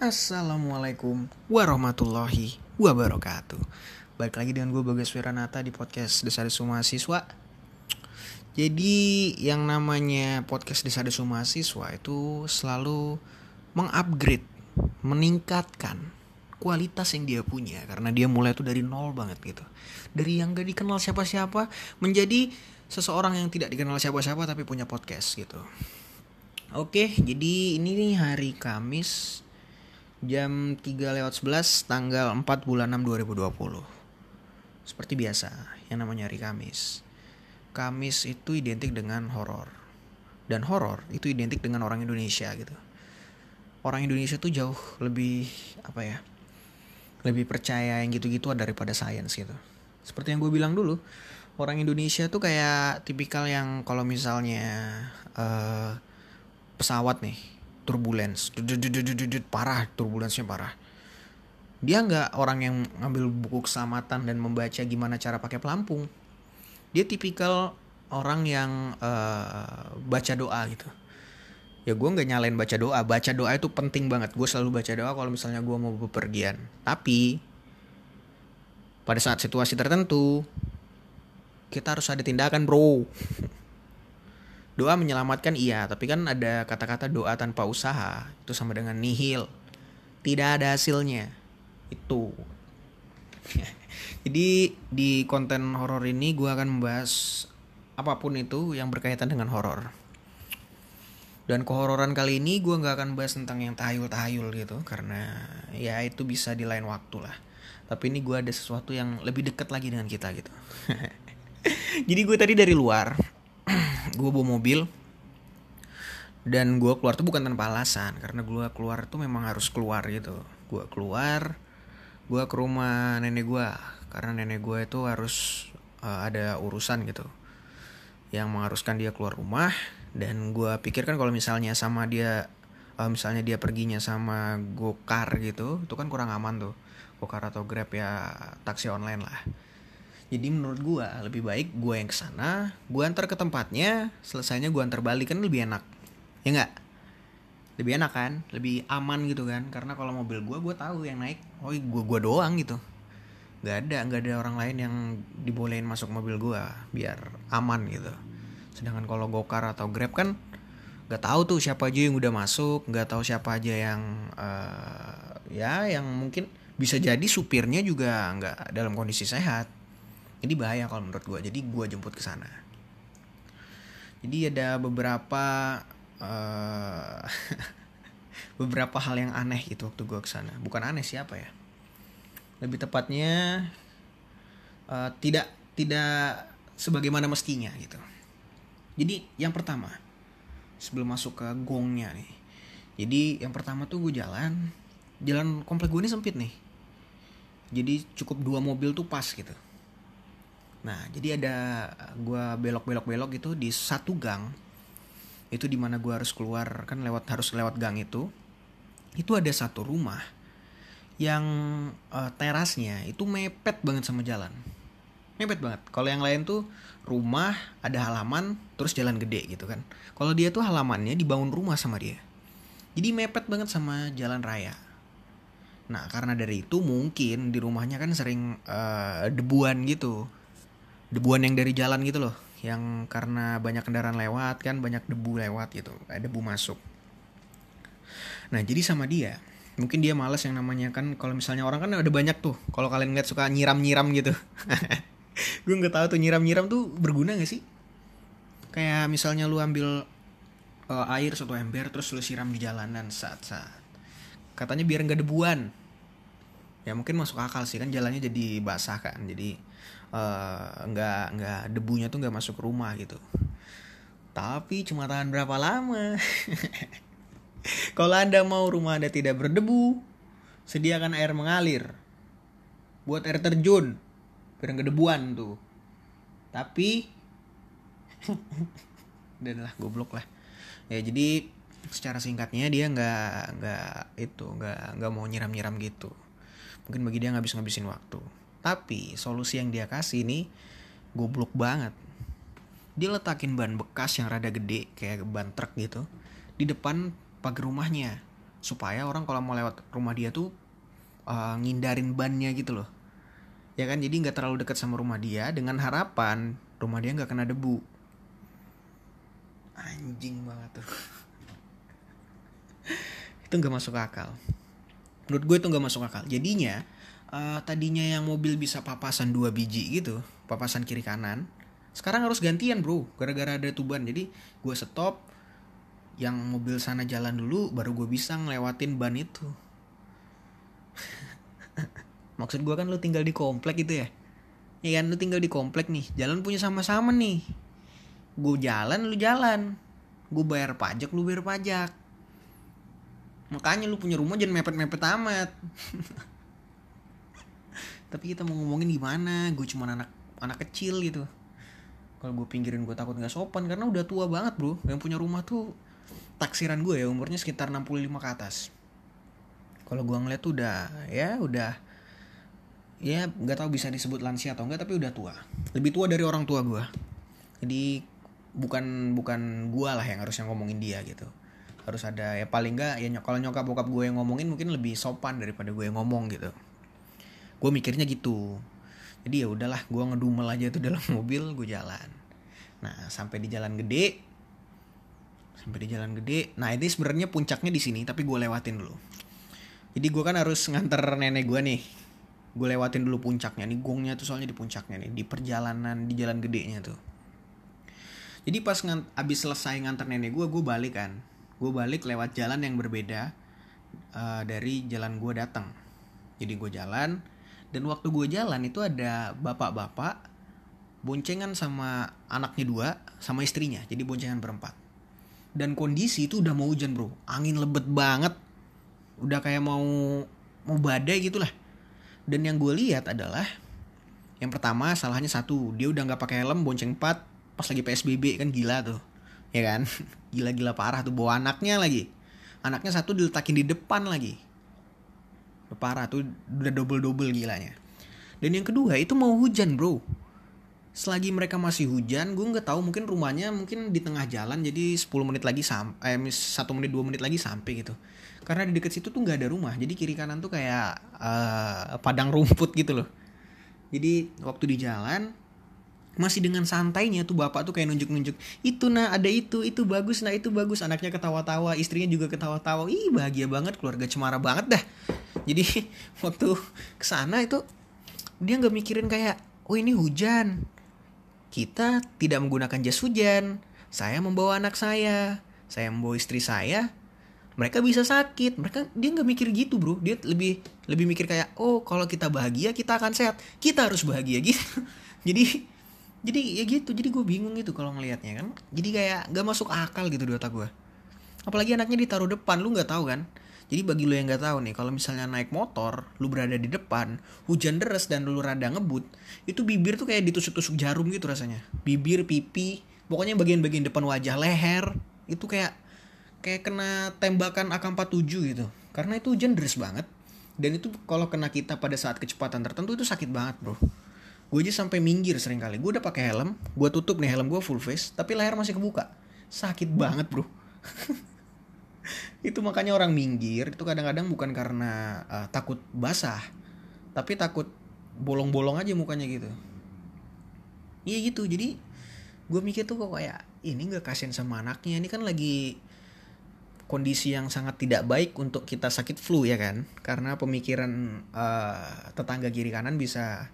Assalamualaikum warahmatullahi wabarakatuh. Balik lagi dengan gue Bagas Wiranata di podcast Desa Desu Mahasiswa Jadi yang namanya podcast Desa Desu Mahasiswa itu selalu mengupgrade, meningkatkan kualitas yang dia punya. Karena dia mulai tuh dari nol banget gitu. Dari yang gak dikenal siapa-siapa menjadi seseorang yang tidak dikenal siapa-siapa tapi punya podcast gitu. Oke, jadi ini hari Kamis jam 3 lewat 11 tanggal 4 bulan 6 2020. Seperti biasa, yang namanya hari Kamis. Kamis itu identik dengan horor. Dan horor itu identik dengan orang Indonesia gitu. Orang Indonesia tuh jauh lebih apa ya? Lebih percaya yang gitu-gitu daripada sains gitu. Seperti yang gue bilang dulu, orang Indonesia tuh kayak tipikal yang kalau misalnya uh, pesawat nih turbulence. Parah turbulensnya parah. Dia nggak orang yang ngambil buku keselamatan dan membaca gimana cara pakai pelampung. Dia tipikal orang yang uh, baca doa gitu. Ya gue nggak nyalain baca doa. Baca doa itu penting banget. Gue selalu baca doa kalau misalnya gue mau bepergian. Tapi pada saat situasi tertentu kita harus ada tindakan bro doa menyelamatkan iya tapi kan ada kata-kata doa tanpa usaha itu sama dengan nihil. Tidak ada hasilnya. Itu. Jadi di konten horor ini gue akan membahas apa pun itu yang berkaitan dengan horor. Dan kehororan kali ini gue nggak akan bahas tentang yang tahayul-tahayul gitu karena ya itu bisa di lain waktu lah. Tapi ini gue ada sesuatu yang lebih dekat lagi dengan kita gitu. Jadi gue tadi dari luar gue bawa mobil dan gue keluar tuh bukan tanpa alasan karena gue keluar tuh memang harus keluar gitu. Gue keluar gue ke rumah nenek gue karena nenek gue itu harus uh, ada urusan gitu yang mengharuskan dia keluar rumah. Dan gue pikirkan kalau misalnya sama dia uh, misalnya dia perginya sama gokar gitu itu kan kurang aman tuh. Gokar atau grab ya taksi online lah jadi menurut gue lebih baik gue yang ke sana, gue antar ke tempatnya, selesainya gue antar balik kan lebih enak, ya nggak? Lebih enak kan, lebih aman gitu kan, karena kalau mobil gue gue tahu yang naik, oh gue gue doang gitu, nggak ada nggak ada orang lain yang dibolehin masuk mobil gue biar aman gitu. Sedangkan kalau gokar atau grab kan nggak tahu tuh siapa aja yang udah masuk, nggak tahu siapa aja yang uh, ya yang mungkin bisa jadi supirnya juga nggak dalam kondisi sehat ini bahaya kalau menurut gue jadi gue jemput ke sana. Jadi ada beberapa uh, beberapa hal yang aneh itu waktu gue ke sana bukan aneh siapa ya. Lebih tepatnya uh, tidak tidak sebagaimana mestinya gitu. Jadi yang pertama sebelum masuk ke gongnya nih. Jadi yang pertama tuh gue jalan jalan komplek gue ini sempit nih. Jadi cukup dua mobil tuh pas gitu Nah, jadi ada gue belok-belok-belok gitu di satu gang. Itu di mana gue harus keluar kan lewat harus lewat gang itu. Itu ada satu rumah yang uh, terasnya itu mepet banget sama jalan. Mepet banget. Kalau yang lain tuh rumah ada halaman terus jalan gede gitu kan. Kalau dia tuh halamannya dibangun rumah sama dia. Jadi mepet banget sama jalan raya. Nah, karena dari itu mungkin di rumahnya kan sering uh, debuan gitu debuan yang dari jalan gitu loh. Yang karena banyak kendaraan lewat kan banyak debu lewat gitu. Debu masuk. Nah jadi sama dia. Mungkin dia males yang namanya kan kalau misalnya orang kan ada banyak tuh. Kalau kalian ngeliat suka nyiram nyiram gitu. Gue nggak tahu tuh nyiram nyiram tuh berguna gak sih? Kayak misalnya lu ambil uh, air satu ember terus lu siram di jalanan saat saat katanya biar nggak debuan ya mungkin masuk akal sih kan jalannya jadi basah kan jadi uh, nggak nggak debunya tuh nggak masuk rumah gitu. Tapi cuma tahan berapa lama? Kalau anda mau rumah anda tidak berdebu sediakan air mengalir. Buat air terjun biar nggak debuan tuh. Tapi dan lah goblok lah. Ya jadi secara singkatnya dia nggak nggak itu nggak nggak mau nyiram nyiram gitu mungkin bagi dia ngabis ngabisin waktu. Tapi solusi yang dia kasih ini goblok banget. Dia letakin ban bekas yang rada gede kayak ban truk gitu di depan pagar rumahnya. supaya orang kalau mau lewat rumah dia tuh uh, ngindarin bannya gitu loh. Ya kan? Jadi nggak terlalu dekat sama rumah dia dengan harapan rumah dia nggak kena debu. Anjing banget tuh. Itu nggak masuk akal menurut gue itu nggak masuk akal. Jadinya uh, tadinya yang mobil bisa papasan dua biji gitu papasan kiri kanan sekarang harus gantian bro. Gara-gara ada tuban. Jadi gue stop yang mobil sana jalan dulu baru gue bisa ngelewatin ban itu. Maksud gue kan lu tinggal di komplek gitu ya? Ya kan lu tinggal di komplek nih. Jalan punya sama-sama nih. Gue jalan lu jalan. Gue bayar pajak lu bayar pajak makanya lu punya rumah jangan mepet-mepet amat. Tapi kita mau ngomongin gimana? Gue cuma anak anak kecil gitu. Kalau gue pinggirin gue takut nggak sopan. Karena udah tua banget bro. Yang punya rumah tuh taksiran gue ya umurnya sekitar 65 ke atas. Kalau gue ngeliat tuh udah ya udah ya nggak tahu bisa disebut lansia atau enggak tapi udah tua. Lebih tua dari orang tua gue jadi bukan bukan gue lah yang harusnya ngomongin dia gitu harus ada ya paling nggak ya kalau nyokap bokap gue yang ngomongin mungkin lebih sopan daripada gue yang ngomong gitu. Gue mikirnya gitu. Jadi ya udahlah gue ngedumel aja tuh dalam mobil gue jalan. Nah sampai di jalan gede sampai di jalan gede. Nah ini sebenarnya puncaknya di sini tapi gue lewatin dulu. Jadi gue kan harus nganter nenek gue nih. Gue lewatin dulu puncaknya nih gongnya tuh soalnya di puncaknya nih di perjalanan di jalan gedenya tuh. Jadi pas ngan, abis selesai nganter nenek gue gue balik kan gue balik lewat jalan yang berbeda uh, dari jalan gue datang. Jadi gue jalan dan waktu gue jalan itu ada bapak-bapak boncengan sama anaknya dua sama istrinya. Jadi boncengan berempat. Dan kondisi itu udah mau hujan bro. Angin lebet banget. Udah kayak mau mau badai gitulah. Dan yang gue lihat adalah yang pertama salahnya satu dia udah nggak pakai helm bonceng empat pas lagi psbb kan gila tuh ya kan? Gila-gila parah tuh bawa anaknya lagi. Anaknya satu diletakin di depan lagi. Parah tuh udah double-double gilanya. Dan yang kedua itu mau hujan bro. Selagi mereka masih hujan gue nggak tahu mungkin rumahnya mungkin di tengah jalan jadi 10 menit lagi sampai eh, satu menit dua menit lagi sampai gitu. Karena di dekat situ tuh nggak ada rumah jadi kiri kanan tuh kayak uh, padang rumput gitu loh. Jadi waktu di jalan masih dengan santainya tuh bapak tuh kayak nunjuk-nunjuk itu nah ada itu itu bagus nah itu bagus. Anaknya ketawa-tawa istrinya juga ketawa-tawa. Ih bahagia banget keluarga cemara banget dah. Jadi waktu ke sana itu dia nggak mikirin kayak oh ini hujan. Kita tidak menggunakan jas hujan. Saya membawa anak saya. Saya membawa istri saya. Mereka bisa sakit. Mereka dia nggak mikir gitu bro. Dia lebih lebih mikir kayak oh kalau kita bahagia kita akan sehat. Kita harus bahagia gitu. Jadi jadi ya gitu. Jadi gue bingung gitu kalau ngelihatnya kan. Jadi kayak gak masuk akal gitu di otak gue apalagi anaknya ditaruh depan lu nggak tahu kan. Jadi bagi lu yang nggak tahu nih kalau misalnya naik motor lu berada di depan hujan deras dan lu rada ngebut itu bibir tuh kayak ditusuk-tusuk jarum gitu rasanya. Bibir pipi pokoknya bagian-bagian depan wajah leher itu kayak kayak kena tembakan AK47 gitu. Karena itu hujan deras banget. Dan itu kalau kena kita pada saat kecepatan tertentu itu sakit banget bro gue aja sampai minggir sering kali gue udah pakai helm gue tutup nih helm gue full face tapi leher masih kebuka. Sakit banget bro. Itu makanya orang minggir itu kadang-kadang bukan karena uh, takut basah tapi takut bolong-bolong aja mukanya gitu. Iya gitu jadi gue mikir tuh kok kayak ini gak kasihan sama anaknya ini kan lagi kondisi yang sangat tidak baik untuk kita sakit flu ya kan? Karena pemikiran uh, tetangga kiri kanan bisa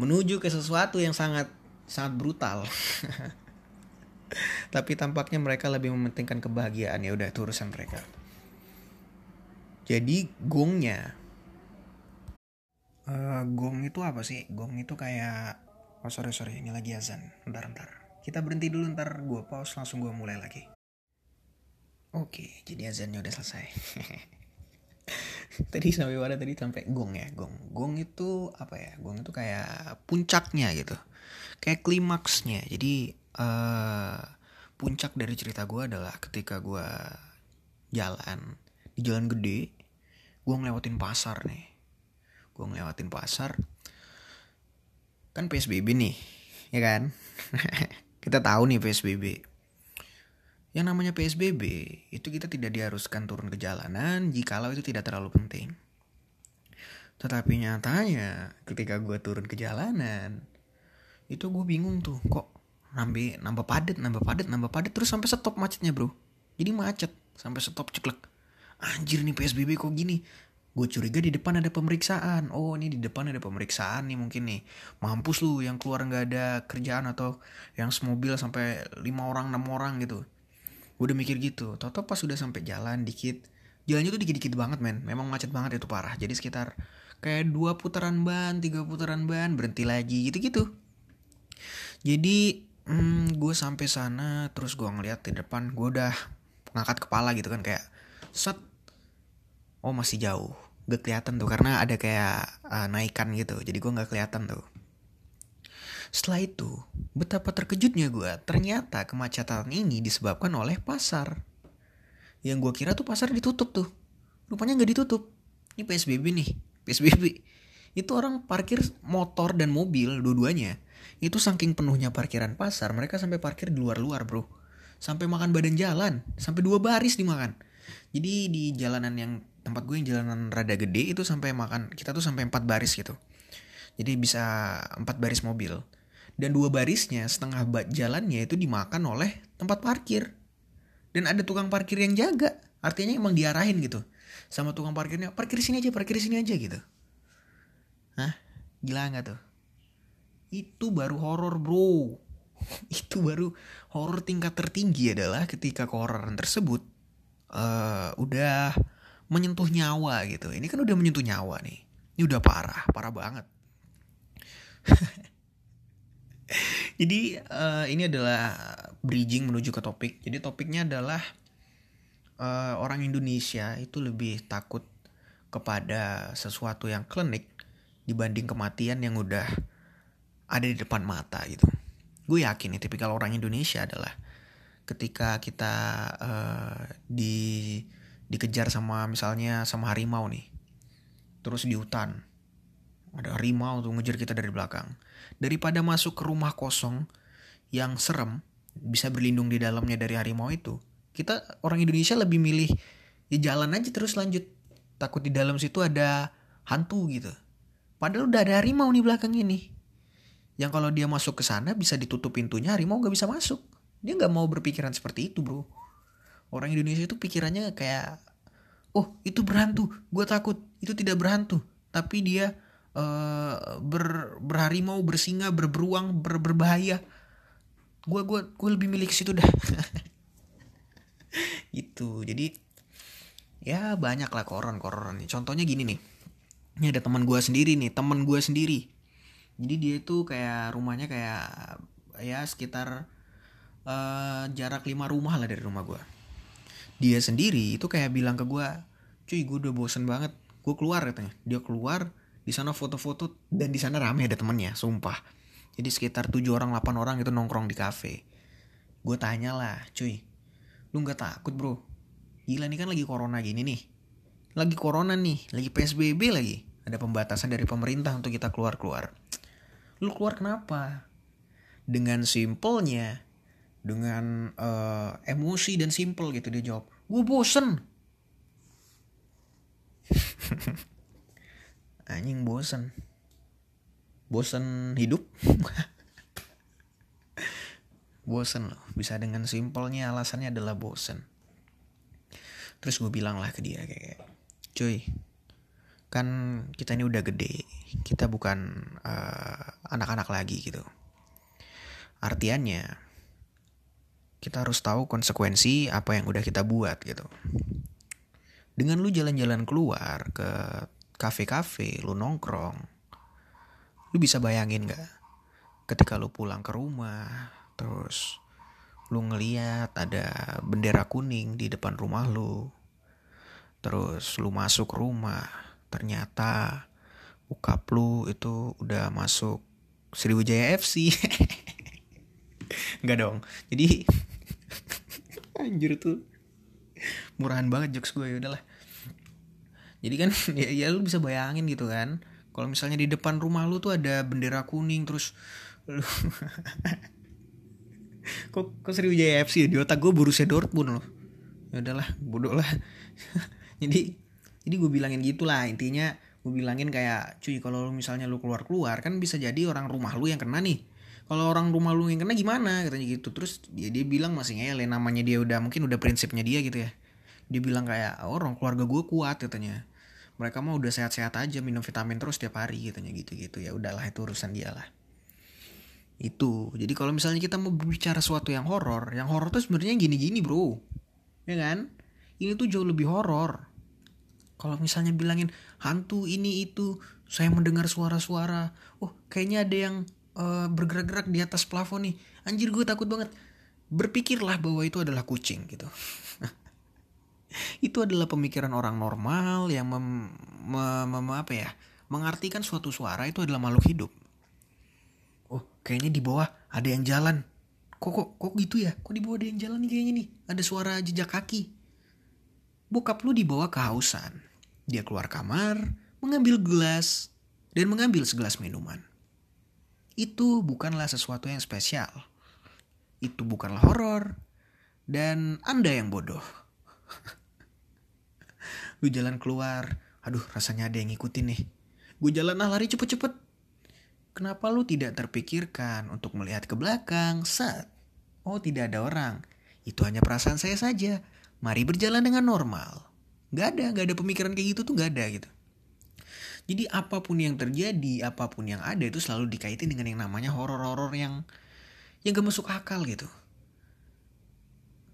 menuju ke sesuatu yang sangat sangat brutal. Tapi tampaknya mereka lebih mementingkan kebahagiaan ya udah itu urusan mereka. Jadi gongnya uh, gong itu apa sih? Gong itu kayak oh sorry sorry ini lagi azan. Ntar ntar. Kita berhenti dulu ntar gue pause langsung gue mulai lagi. Oke, jadi azannya udah selesai. tadi sampai mana tadi? Sampai gong ya? Gong. Gong itu apa ya? Gong itu kayak puncaknya gitu. Kayak klimaksnya. Jadi uh, puncak dari cerita gue adalah ketika gue jalan di jalan gede gue ngelewatin pasar nih. Gue ngelewatin pasar. Kan psbb nih ya kan? Kita tahu nih psbb Yang namanya PSBB itu kita tidak diharuskan turun ke jalanan jikalau itu tidak terlalu penting. Tetapi nyatanya ketika gue turun ke jalanan itu gue bingung tuh kok nambah nambah padat nambah padat nambah padat terus sampai stop macetnya bro. Jadi macet sampai stop ceklek. Anjir nih psbb kok gini? Gue curiga di depan ada pemeriksaan. Oh ini di depan ada pemeriksaan nih mungkin nih. Mampus lu yang keluar nggak ada kerjaan atau yang semobil sampai lima orang enam orang gitu udah mikir gitu toto pas sudah sampai jalan dikit jalannya tuh dikit-dikit banget men. Memang macet banget itu parah. Jadi sekitar kayak dua putaran ban tiga putaran ban berhenti lagi gitu-gitu. Jadi hmm, gue sampai sana terus gue ngeliat di depan gue udah ngangkat kepala gitu kan kayak set. Oh masih jauh. Gak kelihatan tuh karena ada kayak uh, naikan gitu. Jadi gue nggak kelihatan tuh setelah itu betapa terkejutnya gue ternyata kemacetan ini disebabkan oleh pasar. Yang gue kira tuh pasar ditutup tuh. Rupanya nggak ditutup. Ini psbb nih. Psbb itu orang parkir motor dan mobil dua-duanya. Itu saking penuhnya parkiran pasar mereka sampai parkir di luar-luar bro. Sampai makan badan jalan. Sampai dua baris dimakan. Jadi di jalanan yang tempat gue yang jalanan rada gede itu sampai makan kita tuh sampai empat baris gitu. Jadi bisa empat baris mobil dan dua barisnya setengah jalannya itu dimakan oleh tempat parkir dan ada tukang parkir yang jaga artinya emang diarahin gitu sama tukang parkirnya parkir sini aja parkir sini aja gitu Hah? Gila nggak tuh? Itu baru horor bro. Itu baru horor tingkat tertinggi adalah ketika kehororan tersebut uh, udah menyentuh nyawa gitu. Ini kan udah menyentuh nyawa nih. Ini udah parah, parah banget. Jadi uh, ini adalah bridging menuju ke topik. Jadi topiknya adalah uh, orang Indonesia itu lebih takut kepada sesuatu yang klinik dibanding kematian yang udah ada di depan mata gitu. Gue yakin nih tipikal orang Indonesia adalah ketika kita uh, di dikejar sama misalnya sama harimau nih. Terus di hutan ada harimau tuh ngejar kita dari belakang. Daripada masuk ke rumah kosong yang serem, bisa berlindung di dalamnya dari harimau itu. Kita orang Indonesia lebih milih ya jalan aja terus lanjut. Takut di dalam situ ada hantu gitu. Padahal udah ada harimau nih belakang ini. Yang kalau dia masuk ke sana bisa ditutup pintunya, harimau nggak bisa masuk. Dia nggak mau berpikiran seperti itu, bro. Orang Indonesia itu pikirannya kayak, oh itu berhantu, gue takut. Itu tidak berhantu, tapi dia uh, ber, berharimau, bersinga, berberuang, ber, berbahaya. Gue gue gue lebih milik situ dah. itu jadi ya banyak lah koron-koron contohnya gini nih. Ini ada teman gue sendiri nih teman gue sendiri. Jadi dia itu kayak rumahnya kayak ya sekitar uh, jarak lima rumah lah dari rumah gue dia sendiri itu kayak bilang ke gue cuy gue udah bosen banget. Gue keluar katanya. Dia keluar di sana foto-foto dan di sana rame ada temennya sumpah jadi sekitar tujuh orang 8 orang itu nongkrong di kafe gue tanya lah cuy lu nggak takut bro gila nih kan lagi corona gini nih lagi corona nih lagi psbb lagi ada pembatasan dari pemerintah untuk kita keluar-keluar. Lu keluar kenapa? Dengan simpelnya, dengan uh, emosi dan simpel gitu dia jawab. Gue bosen. Anjing bosen. Bosen hidup. bosen loh. Bisa dengan simpelnya alasannya adalah bosen. Terus gue bilang lah ke dia kayak, cuy, kan kita ini udah gede kita bukan eh, anak-anak uh, lagi gitu artiannya kita harus tahu konsekuensi apa yang udah kita buat gitu dengan lu jalan-jalan keluar ke kafe-kafe lu nongkrong lu bisa bayangin gak ketika lu pulang ke rumah terus lu ngeliat ada bendera kuning di depan rumah lu terus lu masuk rumah ternyata bokap lu itu udah masuk Sriwijaya FC Enggak dong. Jadi anjir tuh. Murahan banget jokes gue ya udahlah jadi kan ya, ya lu bisa bayangin gitu kan. Kalau misalnya di depan rumah lu tuh ada bendera kuning terus lu kok kok Sriwijaya FC di otak gue Borussia Dortmund loh. Ya udahlah bodoh lah. Jadi jadi gue bilangin gitulah. Intinya gue bilangin kayak cuy kalau misalnya lu keluar keluar kan bisa jadi orang rumah lu yang kena nih. Kalau orang rumah lu yang kena gimana? Katanya gitu. Terus dia dia bilang masih ngele namanya dia udah mungkin udah prinsipnya dia gitu ya. Dia bilang kayak oh, orang keluarga gue kuat katanya mereka mah udah sehat-sehat aja minum vitamin terus tiap hari katanya gitu-gitu ya udahlah itu urusan dia lah itu jadi kalau misalnya kita mau bicara sesuatu yang horor yang horor tuh sebenarnya gini-gini bro ya kan ini tuh jauh lebih horor kalau misalnya bilangin hantu ini itu, saya mendengar suara-suara. Oh, kayaknya ada yang uh, bergerak-gerak di atas plafon nih. Anjir gue takut banget. Berpikirlah bahwa itu adalah kucing gitu. itu adalah pemikiran orang normal yang mem, mem, mem, apa ya? Mengartikan suatu suara itu adalah makhluk hidup. Oh, kayaknya di bawah ada yang jalan. Kok kok kok gitu ya? Kok di bawah ada yang jalan nih kayaknya nih? Ada suara jejak kaki. Bokap lu dibawa kehausan dia keluar kamar, mengambil gelas, dan mengambil segelas minuman. Itu bukanlah sesuatu yang spesial. Itu bukanlah horor. Dan Anda yang bodoh. Lu jalan keluar, aduh rasanya ada yang ngikutin nih. Gue jalan ah lari cepet-cepet. Kenapa lu tidak terpikirkan untuk melihat ke belakang saat Oh tidak ada orang. Itu hanya perasaan saya saja. Mari berjalan dengan normal. Gak ada, gak ada pemikiran kayak gitu tuh gak ada gitu. Jadi apa pun yang terjadi, apa pun yang ada itu selalu dikaitin dengan yang namanya horor-horor yang yang gak masuk akal gitu.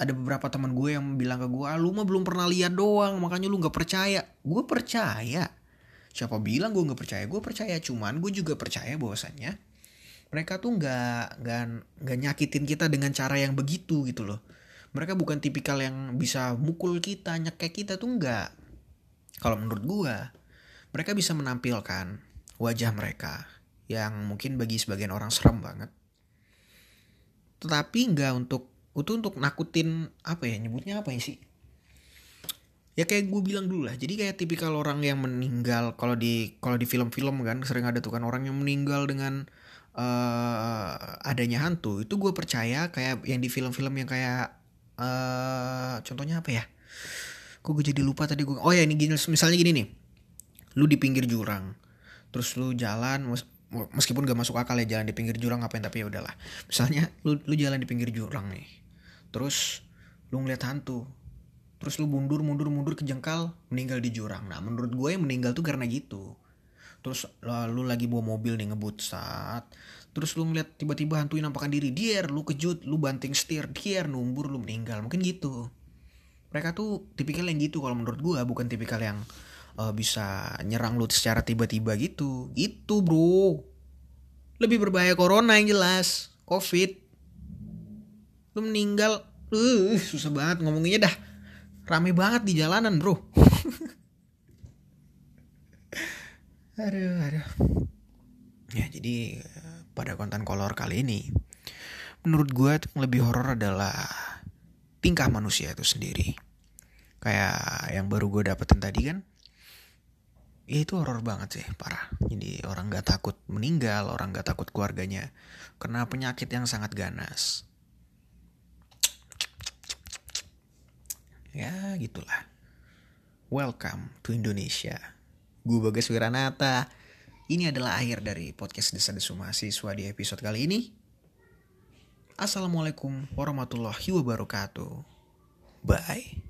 Ada beberapa teman gue yang bilang ke gue, ah, lu mah belum pernah lihat doang, makanya lu gak percaya. Gue percaya. Siapa bilang gue gak percaya? Gue percaya, cuman gue juga percaya bahwasannya mereka tuh gak, gak, gak nyakitin kita dengan cara yang begitu gitu loh mereka bukan tipikal yang bisa mukul kita nyekek kita tuh enggak kalau menurut gua mereka bisa menampilkan wajah mereka yang mungkin bagi sebagian orang serem banget tetapi enggak untuk itu untuk nakutin apa ya nyebutnya apa ya sih? Ya kayak gue bilang dulu lah jadi kayak tipikal orang yang meninggal kalau di kalau di film-film kan sering ada tuh kan orang yang meninggal dengan uh, adanya hantu itu gue percaya kayak yang di film-film yang kayak uh, contohnya apa ya? Kok gue jadi lupa tadi gue oh ya ini gini misalnya gini nih. Lu di pinggir jurang terus lu jalan meskipun gak masuk akal ya jalan di pinggir jurang ngapain tapi ya udahlah. Misalnya lu lu jalan di pinggir jurang nih terus lu ngeliat hantu. Terus lu mundur mundur mundur kejengkal meninggal di jurang. Nah menurut gue yang meninggal tuh karena gitu. Terus lu lagi bawa mobil nih ngebut saat. Terus lu ngeliat tiba-tiba hantuin nampakan diri. Dier lu kejut lu banting setir. Dier numbur lu meninggal. Mungkin gitu. Mereka tuh tipikal yang gitu kalau menurut gua bukan tipikal yang uh, bisa nyerang lu secara tiba-tiba gitu. Gitu bro. Lebih berbahaya corona yang jelas. Covid lu meninggal. Uh susah banget ngomonginnya dah. Rame banget di jalanan bro. Aduh aduh. Ya jadi pada konten kolor kali ini menurut gue yang lebih horor adalah tingkah manusia itu sendiri. Kayak yang baru gue dapetin tadi kan ya itu horor banget sih parah. Jadi orang gak takut meninggal orang gak takut keluarganya kena penyakit yang sangat ganas ya gitulah welcome to Indonesia gue Bagas Wiranata ini adalah akhir dari podcast Desa Desu Mahasiswa di episode kali ini. Assalamualaikum warahmatullahi wabarakatuh. Bye.